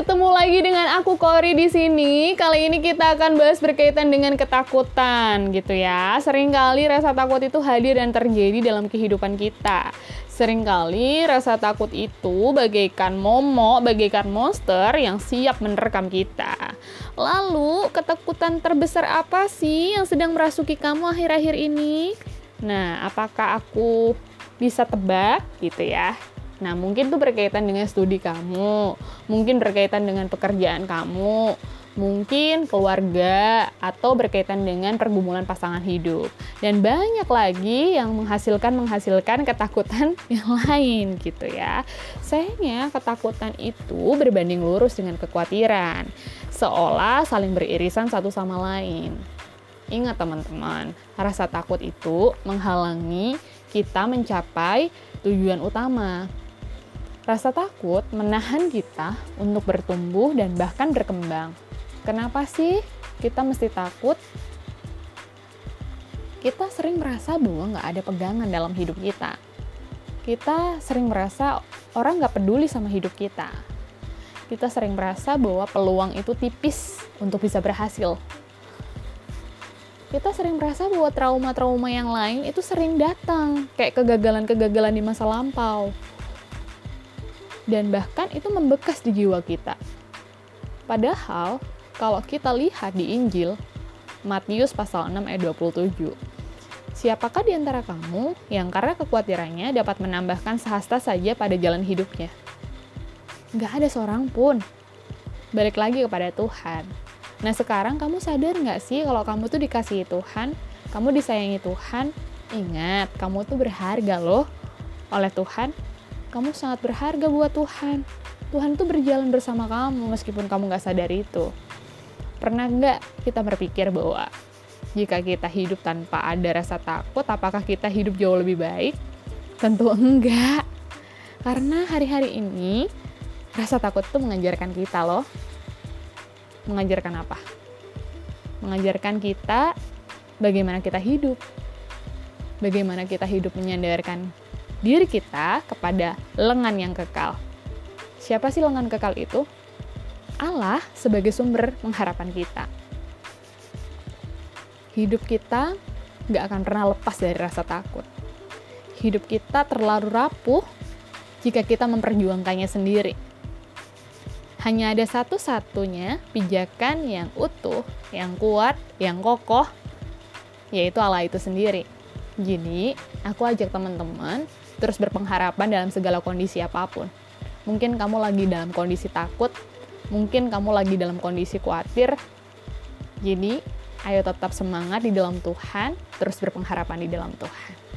ketemu lagi dengan aku Kori di sini. Kali ini kita akan bahas berkaitan dengan ketakutan gitu ya. Seringkali rasa takut itu hadir dan terjadi dalam kehidupan kita. Seringkali rasa takut itu bagaikan momok, bagaikan monster yang siap menerkam kita. Lalu, ketakutan terbesar apa sih yang sedang merasuki kamu akhir-akhir ini? Nah, apakah aku bisa tebak gitu ya? Nah, mungkin itu berkaitan dengan studi kamu, mungkin berkaitan dengan pekerjaan kamu, mungkin keluarga, atau berkaitan dengan pergumulan pasangan hidup. Dan banyak lagi yang menghasilkan-menghasilkan ketakutan yang lain gitu ya. Sayangnya ketakutan itu berbanding lurus dengan kekhawatiran, seolah saling beririsan satu sama lain. Ingat teman-teman, rasa takut itu menghalangi kita mencapai tujuan utama, Rasa takut menahan kita untuk bertumbuh dan bahkan berkembang. Kenapa sih kita mesti takut? Kita sering merasa bahwa nggak ada pegangan dalam hidup kita. Kita sering merasa orang nggak peduli sama hidup kita. Kita sering merasa bahwa peluang itu tipis untuk bisa berhasil. Kita sering merasa bahwa trauma-trauma yang lain itu sering datang, kayak kegagalan-kegagalan di masa lampau dan bahkan itu membekas di jiwa kita. Padahal, kalau kita lihat di Injil, Matius pasal 6 ayat 27, Siapakah di antara kamu yang karena kekhawatirannya dapat menambahkan sehasta saja pada jalan hidupnya? Gak ada seorang pun. Balik lagi kepada Tuhan. Nah sekarang kamu sadar gak sih kalau kamu tuh dikasihi Tuhan, kamu disayangi Tuhan, ingat kamu tuh berharga loh oleh Tuhan kamu sangat berharga buat Tuhan. Tuhan tuh berjalan bersama kamu meskipun kamu gak sadar itu. Pernah nggak kita berpikir bahwa jika kita hidup tanpa ada rasa takut, apakah kita hidup jauh lebih baik? Tentu enggak. Karena hari-hari ini rasa takut tuh mengajarkan kita loh. Mengajarkan apa? Mengajarkan kita bagaimana kita hidup. Bagaimana kita hidup menyandarkan diri kita kepada lengan yang kekal. Siapa sih lengan kekal itu? Allah sebagai sumber pengharapan kita. Hidup kita gak akan pernah lepas dari rasa takut. Hidup kita terlalu rapuh jika kita memperjuangkannya sendiri. Hanya ada satu-satunya pijakan yang utuh, yang kuat, yang kokoh, yaitu Allah itu sendiri. Jadi, aku ajak teman-teman terus berpengharapan dalam segala kondisi apa pun. Mungkin kamu lagi dalam kondisi takut, mungkin kamu lagi dalam kondisi khawatir. Jadi, ayo tetap semangat di dalam Tuhan, terus berpengharapan di dalam Tuhan.